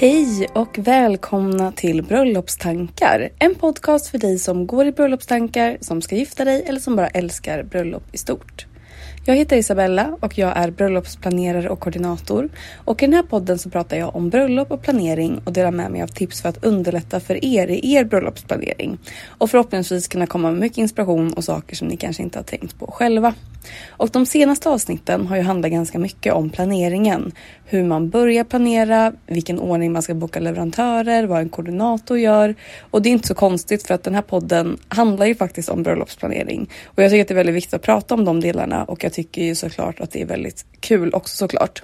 Hej och välkomna till Bröllopstankar. En podcast för dig som går i bröllopstankar, som ska gifta dig eller som bara älskar bröllop i stort. Jag heter Isabella och jag är bröllopsplanerare och koordinator. Och i den här podden så pratar jag om bröllop och planering och delar med mig av tips för att underlätta för er i er bröllopsplanering. Och förhoppningsvis kunna komma med mycket inspiration och saker som ni kanske inte har tänkt på själva. Och de senaste avsnitten har ju handlat ganska mycket om planeringen. Hur man börjar planera, vilken ordning man ska boka leverantörer, vad en koordinator gör. Och det är inte så konstigt för att den här podden handlar ju faktiskt om bröllopsplanering. Och jag tycker att det är väldigt viktigt att prata om de delarna och jag tycker ju såklart att det är väldigt kul också såklart.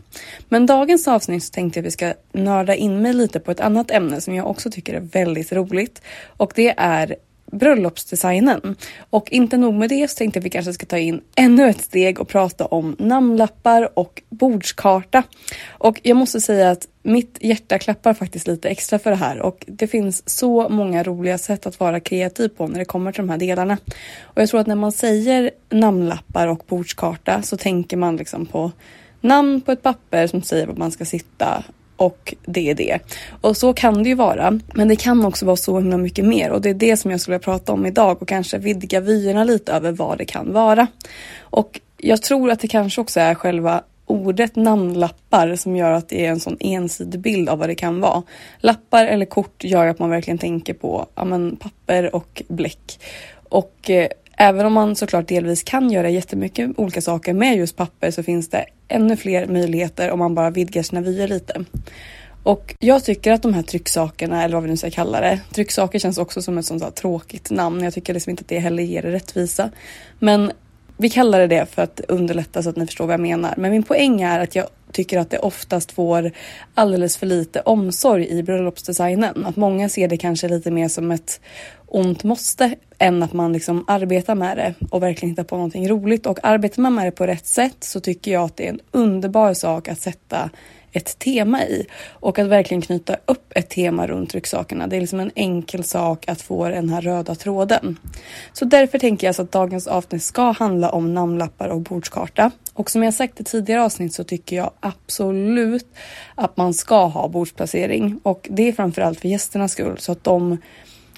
Men dagens avsnitt så tänkte jag att vi ska nörda in mig lite på ett annat ämne som jag också tycker är väldigt roligt. Och det är bröllopsdesignen. Och inte nog med det så tänkte jag att vi kanske ska ta in ännu ett steg och prata om namnlappar och bordskarta. Och jag måste säga att mitt hjärta klappar faktiskt lite extra för det här och det finns så många roliga sätt att vara kreativ på när det kommer till de här delarna. Och jag tror att när man säger namnlappar och bordskarta så tänker man liksom på namn på ett papper som säger var man ska sitta och det är det. Och så kan det ju vara. Men det kan också vara så himla mycket mer och det är det som jag skulle prata om idag och kanske vidga vyerna lite över vad det kan vara. Och jag tror att det kanske också är själva ordet namnlappar som gör att det är en sån ensidig bild av vad det kan vara. Lappar eller kort gör att man verkligen tänker på ja, men, papper och bläck. Och eh, Även om man såklart delvis kan göra jättemycket olika saker med just papper så finns det ännu fler möjligheter om man bara vidgar sina vyer lite. Och jag tycker att de här trycksakerna, eller vad vi nu ska kalla det, trycksaker känns också som ett sånt här tråkigt namn. Jag tycker liksom inte att det heller ger det rättvisa. Men vi kallar det det för att underlätta så att ni förstår vad jag menar. Men min poäng är att jag tycker att det oftast får alldeles för lite omsorg i bröllopsdesignen. Att många ser det kanske lite mer som ett ont måste än att man liksom arbetar med det och verkligen hittar på någonting roligt. Och arbetar man med det på rätt sätt så tycker jag att det är en underbar sak att sätta ett tema i och att verkligen knyta upp ett tema runt trycksakerna. Det är liksom en enkel sak att få den här röda tråden. Så därför tänker jag så att dagens avsnitt ska handla om namnlappar och bordskarta. Och som jag sagt i tidigare avsnitt så tycker jag absolut att man ska ha bordsplacering och det är framförallt för gästernas skull så att de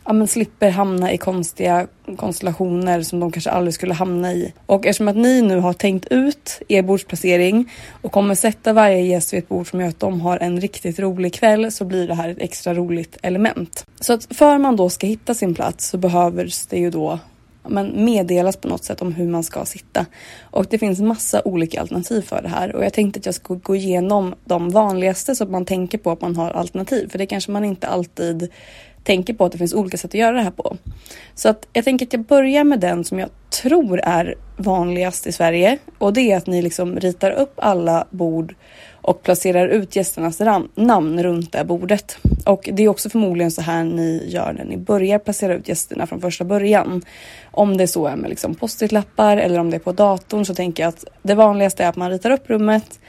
ja, men slipper hamna i konstiga konstellationer som de kanske aldrig skulle hamna i. Och eftersom att ni nu har tänkt ut er bordsplacering och kommer sätta varje gäst vid ett bord som gör att de har en riktigt rolig kväll så blir det här ett extra roligt element. Så att för man då ska hitta sin plats så behövs det ju då men meddelas på något sätt om hur man ska sitta. Och det finns massa olika alternativ för det här och jag tänkte att jag skulle gå igenom de vanligaste så att man tänker på att man har alternativ för det kanske man inte alltid tänker på att det finns olika sätt att göra det här på. Så att jag tänker att jag börjar med den som jag tror är vanligast i Sverige och det är att ni liksom ritar upp alla bord och placerar ut gästernas namn runt det bordet. Och det är också förmodligen så här ni gör när ni börjar placera ut gästerna från första början. Om det så är med liksom post-it-lappar eller om det är på datorn så tänker jag att det vanligaste är att man ritar upp rummet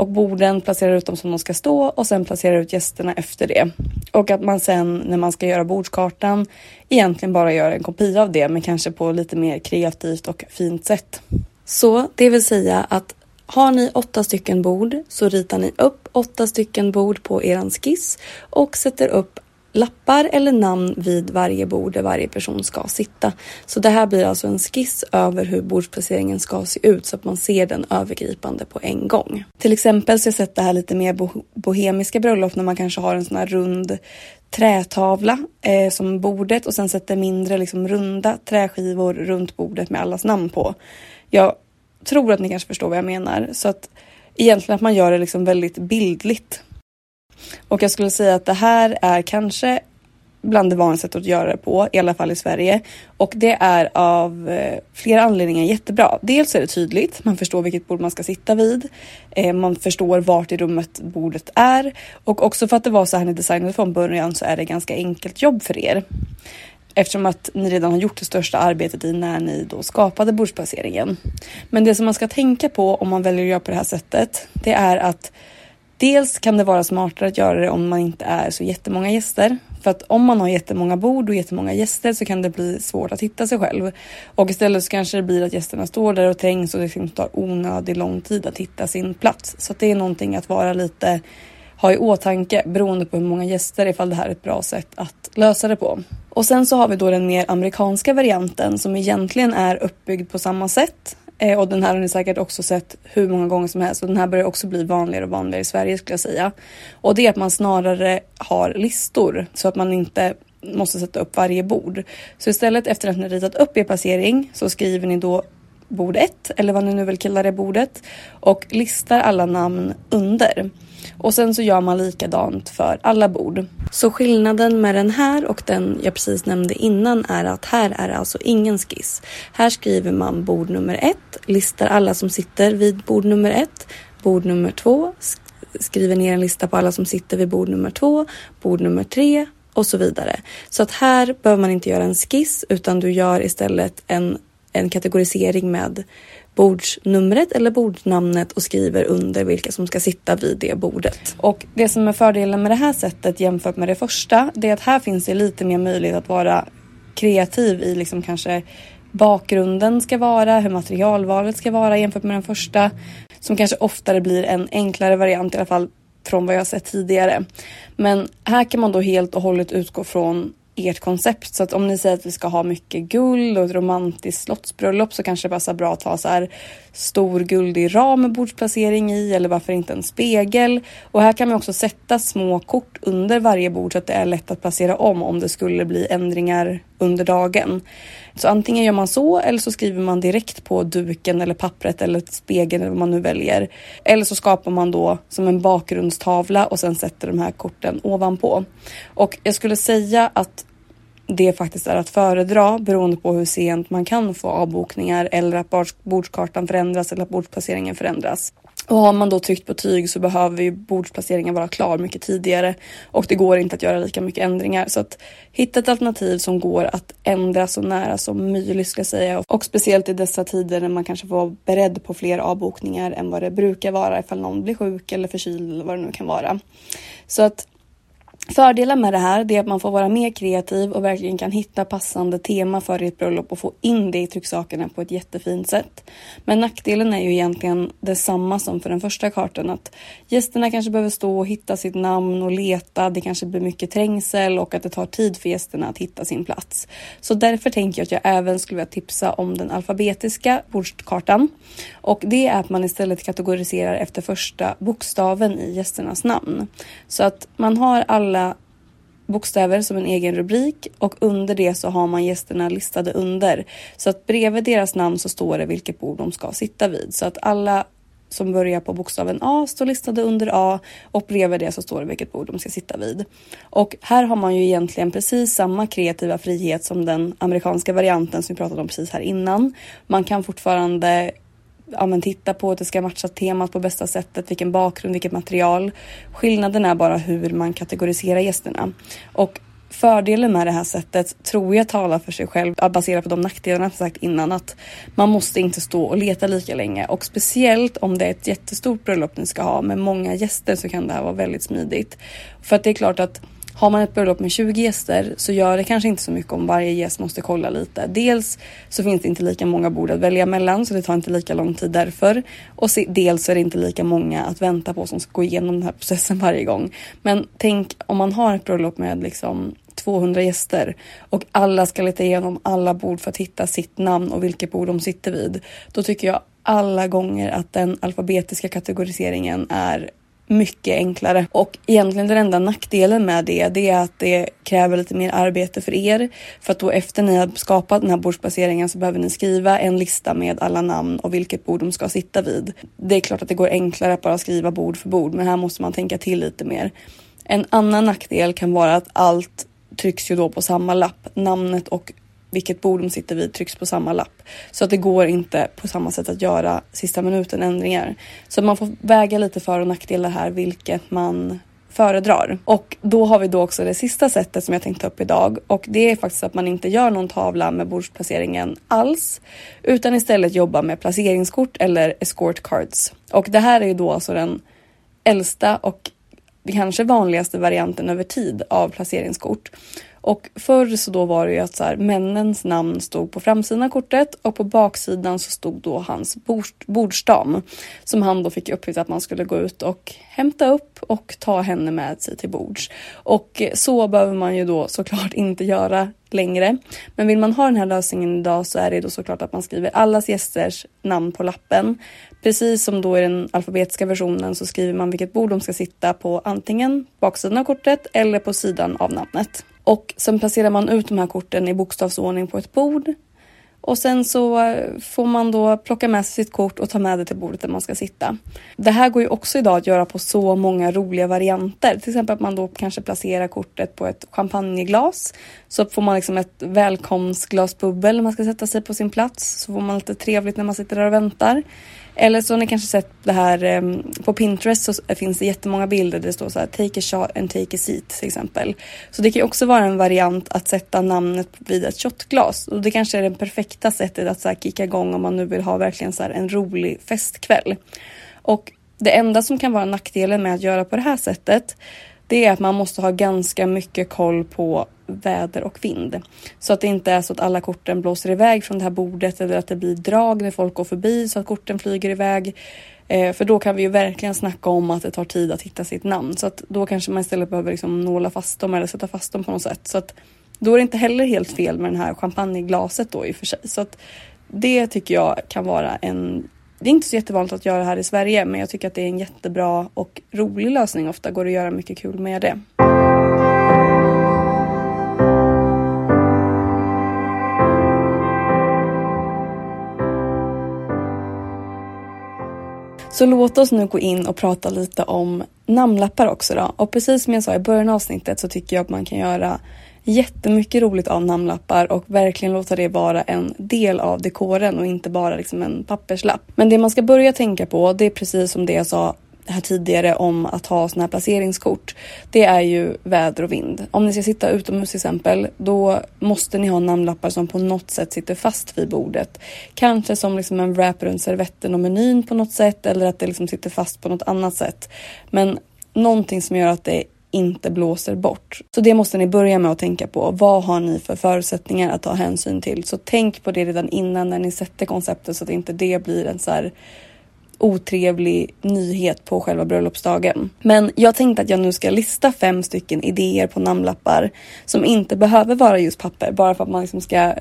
och borden placerar ut dem som de ska stå och sen placerar ut gästerna efter det. Och att man sen när man ska göra bordskartan egentligen bara gör en kopia av det men kanske på lite mer kreativt och fint sätt. Så det vill säga att har ni åtta stycken bord så ritar ni upp åtta stycken bord på eran skiss och sätter upp lappar eller namn vid varje bord där varje person ska sitta. Så det här blir alltså en skiss över hur bordsplaceringen ska se ut så att man ser den övergripande på en gång. Till exempel så har jag sett det här lite mer bohemiska bröllop när man kanske har en sån här rund trätavla eh, som bordet och sen sätter mindre liksom runda träskivor runt bordet med allas namn på. Jag tror att ni kanske förstår vad jag menar så att egentligen att man gör det liksom väldigt bildligt och jag skulle säga att det här är kanske bland det vanligaste sättet att göra det på, i alla fall i Sverige. Och det är av eh, flera anledningar jättebra. Dels är det tydligt, man förstår vilket bord man ska sitta vid. Eh, man förstår vart i rummet bordet är. Och också för att det var så här ni designade från början så är det ganska enkelt jobb för er. Eftersom att ni redan har gjort det största arbetet i när ni då skapade bordsplaceringen. Men det som man ska tänka på om man väljer att göra på det här sättet, det är att Dels kan det vara smartare att göra det om man inte är så jättemånga gäster. För att om man har jättemånga bord och jättemånga gäster så kan det bli svårt att hitta sig själv. Och istället så kanske det blir att gästerna står där och trängs och det liksom tar onödigt lång tid att hitta sin plats. Så det är någonting att vara lite ha i åtanke beroende på hur många gäster ifall det här är ett bra sätt att lösa det på. Och sen så har vi då den mer amerikanska varianten som egentligen är uppbyggd på samma sätt. Eh, och den här har ni säkert också sett hur många gånger som helst och den här börjar också bli vanligare och vanligare i Sverige skulle jag säga. Och det är att man snarare har listor så att man inte måste sätta upp varje bord. Så istället efter att ni ritat upp er placering så skriver ni då bord 1 eller vad ni nu vill kalla det bordet och listar alla namn under. Och sen så gör man likadant för alla bord. Så skillnaden med den här och den jag precis nämnde innan är att här är det alltså ingen skiss. Här skriver man bord nummer ett, listar alla som sitter vid bord nummer ett, bord nummer två, skriver ner en lista på alla som sitter vid bord nummer två, bord nummer tre och så vidare. Så att här behöver man inte göra en skiss utan du gör istället en, en kategorisering med bordsnumret eller bordsnamnet och skriver under vilka som ska sitta vid det bordet. Och det som är fördelen med det här sättet jämfört med det första, det är att här finns det lite mer möjlighet att vara kreativ i liksom kanske bakgrunden ska vara, hur materialvalet ska vara jämfört med den första. Som kanske oftare blir en enklare variant i alla fall från vad jag sett tidigare. Men här kan man då helt och hållet utgå från ert koncept. Så att om ni säger att vi ska ha mycket guld och ett romantiskt slottsbröllop så kanske det passar bra att ha så här stor guldig ram med bordsplacering i eller varför inte en spegel. Och här kan man också sätta små kort under varje bord så att det är lätt att placera om om det skulle bli ändringar under dagen. Så antingen gör man så eller så skriver man direkt på duken eller pappret eller spegeln eller vad man nu väljer. Eller så skapar man då som en bakgrundstavla och sen sätter de här korten ovanpå. Och jag skulle säga att det faktiskt är att föredra beroende på hur sent man kan få avbokningar eller att bordskartan förändras eller att bordsplaceringen förändras. Och har man då tryckt på tyg så behöver ju bordsplaceringen vara klar mycket tidigare och det går inte att göra lika mycket ändringar. Så att hitta ett alternativ som går att ändra så nära som möjligt ska jag säga. Och speciellt i dessa tider när man kanske får vara beredd på fler avbokningar än vad det brukar vara ifall någon blir sjuk eller förkyld eller vad det nu kan vara. Så att Fördelen med det här är att man får vara mer kreativ och verkligen kan hitta passande tema för ett bröllop och få in det i trycksakerna på ett jättefint sätt. Men nackdelen är ju egentligen detsamma som för den första kartan att gästerna kanske behöver stå och hitta sitt namn och leta. Det kanske blir mycket trängsel och att det tar tid för gästerna att hitta sin plats. Så därför tänker jag att jag även skulle vilja tipsa om den alfabetiska bordskartan och det är att man istället kategoriserar efter första bokstaven i gästernas namn. Så att man har alla alla bokstäver som en egen rubrik och under det så har man gästerna listade under. Så att bredvid deras namn så står det vilket bord de ska sitta vid. Så att alla som börjar på bokstaven A står listade under A och bredvid det så står det vilket bord de ska sitta vid. Och här har man ju egentligen precis samma kreativa frihet som den amerikanska varianten som vi pratade om precis här innan. Man kan fortfarande ja, men titta på att det ska matcha temat på bästa sättet, vilken bakgrund, vilket material. Skillnaden är bara hur man kategoriserar gästerna. Och fördelen med det här sättet tror jag talar för sig själv baserat på de nackdelarna jag sagt innan att man måste inte stå och leta lika länge och speciellt om det är ett jättestort bröllop ni ska ha med många gäster så kan det här vara väldigt smidigt. För att det är klart att har man ett bröllop med 20 gäster så gör det kanske inte så mycket om varje gäst måste kolla lite. Dels så finns det inte lika många bord att välja mellan så det tar inte lika lång tid därför. Och dels så är det inte lika många att vänta på som ska gå igenom den här processen varje gång. Men tänk om man har ett bröllop med liksom 200 gäster och alla ska leta igenom alla bord för att hitta sitt namn och vilket bord de sitter vid. Då tycker jag alla gånger att den alfabetiska kategoriseringen är mycket enklare. Och egentligen den enda nackdelen med det, det är att det kräver lite mer arbete för er. För att då efter ni har skapat den här bordsplaceringen så behöver ni skriva en lista med alla namn och vilket bord de ska sitta vid. Det är klart att det går enklare att bara skriva bord för bord, men här måste man tänka till lite mer. En annan nackdel kan vara att allt trycks ju då på samma lapp. Namnet och vilket bord de sitter vid trycks på samma lapp. Så att det går inte på samma sätt att göra sista minuten ändringar. Så man får väga lite för och nackdelar här vilket man föredrar. Och då har vi då också det sista sättet som jag tänkte ta upp idag och det är faktiskt att man inte gör någon tavla med bordsplaceringen alls utan istället jobbar med placeringskort eller escort cards. Och det här är ju då alltså den äldsta och kanske vanligaste varianten över tid av placeringskort. Och förr så då var det ju att så här, männens namn stod på framsidan av kortet och på baksidan så stod då hans bordsdam som han då fick uppgift att man skulle gå ut och hämta upp och ta henne med sig till bords. Och så behöver man ju då såklart inte göra längre. Men vill man ha den här lösningen idag så är det då såklart att man skriver allas gästers namn på lappen. Precis som då i den alfabetiska versionen så skriver man vilket bord de ska sitta på antingen baksidan av kortet eller på sidan av namnet. Och sen placerar man ut de här korten i bokstavsordning på ett bord. Och sen så eh, får man då plocka med sig sitt kort och ta med det till bordet där man ska sitta. Det här går ju också idag att göra på så många roliga varianter. Till exempel att man då kanske placerar kortet på ett champagneglas. Så får man liksom ett välkomstglas bubbel när man ska sätta sig på sin plats. Så får man lite trevligt när man sitter där och väntar. Eller så har ni kanske sett det här um, på Pinterest så finns det jättemånga bilder där det står så här take a shot and take a seat till exempel. Så det kan ju också vara en variant att sätta namnet vid ett shotglas och det kanske är det perfekta sättet att så här kicka igång om man nu vill ha verkligen så här en rolig festkväll. Och det enda som kan vara nackdelen med att göra på det här sättet det är att man måste ha ganska mycket koll på väder och vind. Så att det inte är så att alla korten blåser iväg från det här bordet eller att det blir drag när folk går förbi så att korten flyger iväg. Eh, för då kan vi ju verkligen snacka om att det tar tid att hitta sitt namn. Så att då kanske man istället behöver liksom nåla fast dem eller sätta fast dem på något sätt. Så att då är det inte heller helt fel med det här champagneglaset då i och för sig. Så att det tycker jag kan vara en det är inte så jättevanligt att göra här i Sverige men jag tycker att det är en jättebra och rolig lösning. Ofta går det att göra mycket kul med det. Så låt oss nu gå in och prata lite om namnlappar också då. Och precis som jag sa i början av avsnittet så tycker jag att man kan göra jättemycket roligt av namnlappar och verkligen låta det vara en del av dekoren och inte bara liksom en papperslapp. Men det man ska börja tänka på, det är precis som det jag sa här tidigare om att ha såna här placeringskort. Det är ju väder och vind. Om ni ska sitta utomhus till exempel, då måste ni ha namnlappar som på något sätt sitter fast vid bordet. Kanske som liksom en wrap runt servetten och menyn på något sätt eller att det liksom sitter fast på något annat sätt. Men någonting som gör att det inte blåser bort. Så det måste ni börja med att tänka på. Vad har ni för förutsättningar att ta hänsyn till? Så tänk på det redan innan när ni sätter konceptet så att inte det blir en så här otrevlig nyhet på själva bröllopsdagen. Men jag tänkte att jag nu ska lista fem stycken idéer på namnlappar som inte behöver vara just papper bara för att man liksom ska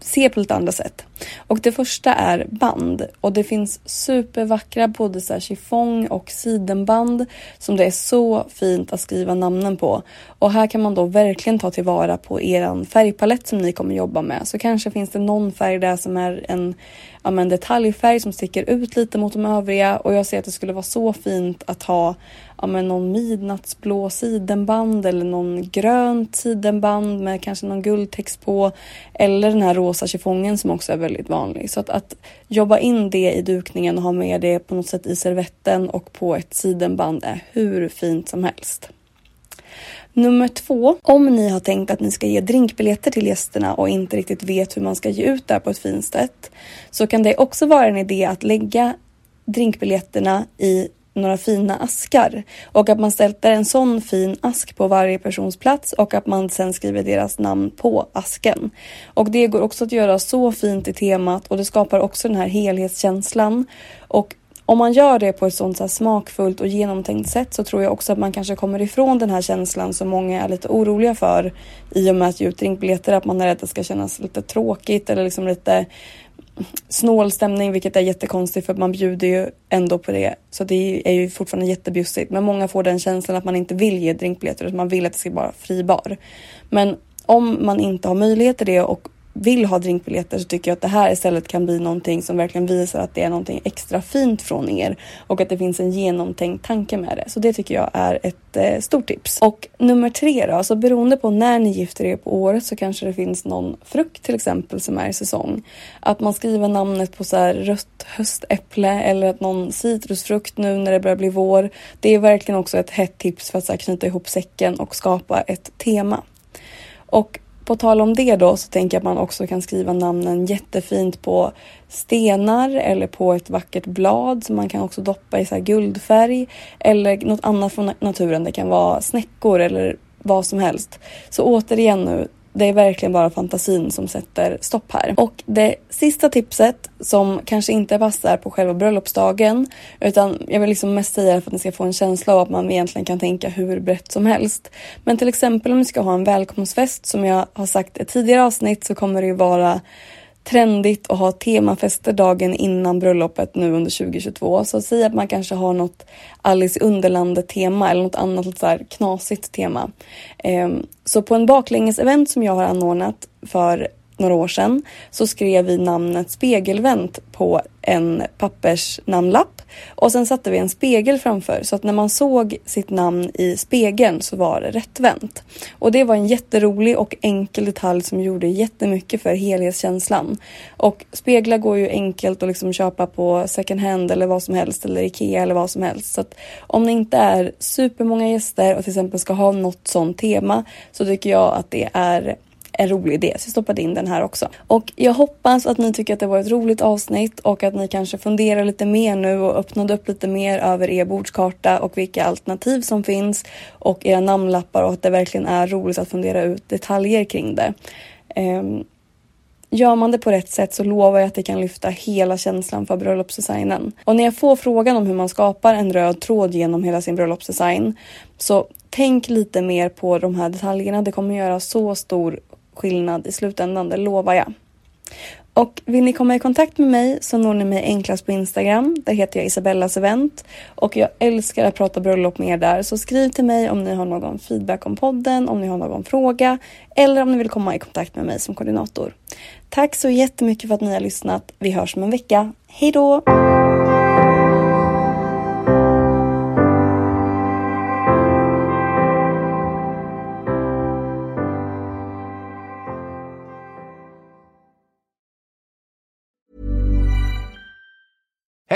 se på lite andra sätt. Och det första är band och det finns supervackra både så här chiffong och sidenband som det är så fint att skriva namnen på. Och här kan man då verkligen ta tillvara på eran färgpalett som ni kommer jobba med. Så kanske finns det någon färg där som är en ja, men detaljfärg som sticker ut lite mot de övriga och jag ser att det skulle vara så fint att ha ja, men någon midnattsblå sidenband eller någon grönt sidenband med kanske någon guldtext på eller den här rosa chiffongen som också är väldigt vanlig. Så att, att jobba in det i dukningen och ha med det på något sätt i servetten och på ett sidenband är hur fint som helst. Nummer två, om ni har tänkt att ni ska ge drinkbiljetter till gästerna och inte riktigt vet hur man ska ge ut det här på ett fint sätt så kan det också vara en idé att lägga drinkbiljetterna i några fina askar och att man ställer en sån fin ask på varje persons plats och att man sen skriver deras namn på asken. Och det går också att göra så fint i temat och det skapar också den här helhetskänslan. Och om man gör det på ett sånt så smakfullt och genomtänkt sätt så tror jag också att man kanske kommer ifrån den här känslan som många är lite oroliga för i och med att ge ut drinkbiljetter, att man är rädd att det ska kännas lite tråkigt eller liksom lite snål stämning, vilket är jättekonstigt för man bjuder ju ändå på det. Så det är ju fortfarande jättebjussigt. Men många får den känslan att man inte vill ge drinkbiljetter, utan man vill att det ska vara fri bar. Men om man inte har möjlighet till det och vill ha drinkbiljetter så tycker jag att det här istället kan bli någonting som verkligen visar att det är någonting extra fint från er och att det finns en genomtänkt tanke med det. Så det tycker jag är ett eh, stort tips. Och nummer tre då, alltså beroende på när ni gifter er på året så kanske det finns någon frukt till exempel som är i säsong. Att man skriver namnet på så här rött höstäpple eller att någon citrusfrukt nu när det börjar bli vår. Det är verkligen också ett hett tips för att så här, knyta ihop säcken och skapa ett tema. Och på tal om det då så tänker jag att man också kan skriva namnen jättefint på stenar eller på ett vackert blad som man kan också doppa i så guldfärg eller något annat från naturen. Det kan vara snäckor eller vad som helst. Så återigen nu, det är verkligen bara fantasin som sätter stopp här. Och det sista tipset som kanske inte passar på själva bröllopsdagen utan jag vill liksom mest säga för att ni ska få en känsla av att man egentligen kan tänka hur brett som helst. Men till exempel om ni ska ha en välkomstfest som jag har sagt i ett tidigare avsnitt så kommer det ju vara trendigt att ha temafester dagen innan bröllopet nu under 2022. Så säg att man kanske har något Alice i Underlandet tema eller något annat så här knasigt tema. Ehm, så på en baklänges-event som jag har anordnat för några år sedan så skrev vi namnet Spegelvänt på en pappersnamnlapp och sen satte vi en spegel framför så att när man såg sitt namn i spegeln så var det rättvänt. Och det var en jätterolig och enkel detalj som gjorde jättemycket för helhetskänslan. Och speglar går ju enkelt att liksom köpa på second hand eller vad som helst eller Ikea eller vad som helst. Så att om det inte är supermånga gäster och till exempel ska ha något sånt tema så tycker jag att det är en rolig idé. Så jag stoppade in den här också. Och jag hoppas att ni tycker att det var ett roligt avsnitt och att ni kanske funderar lite mer nu och öppnade upp lite mer över er bordskarta och vilka alternativ som finns och era namnlappar och att det verkligen är roligt att fundera ut detaljer kring det. Um, Gör man det på rätt sätt så lovar jag att det kan lyfta hela känslan för bröllopsdesignen. Och när jag får frågan om hur man skapar en röd tråd genom hela sin bröllopsdesign så tänk lite mer på de här detaljerna. Det kommer göra så stor skillnad i slutändan, det lovar jag. Och vill ni komma i kontakt med mig så når ni mig enklast på Instagram. Där heter jag Isabellas event och jag älskar att prata bröllop med er där. Så skriv till mig om ni har någon feedback om podden, om ni har någon fråga eller om ni vill komma i kontakt med mig som koordinator. Tack så jättemycket för att ni har lyssnat. Vi hörs om en vecka. Hej då!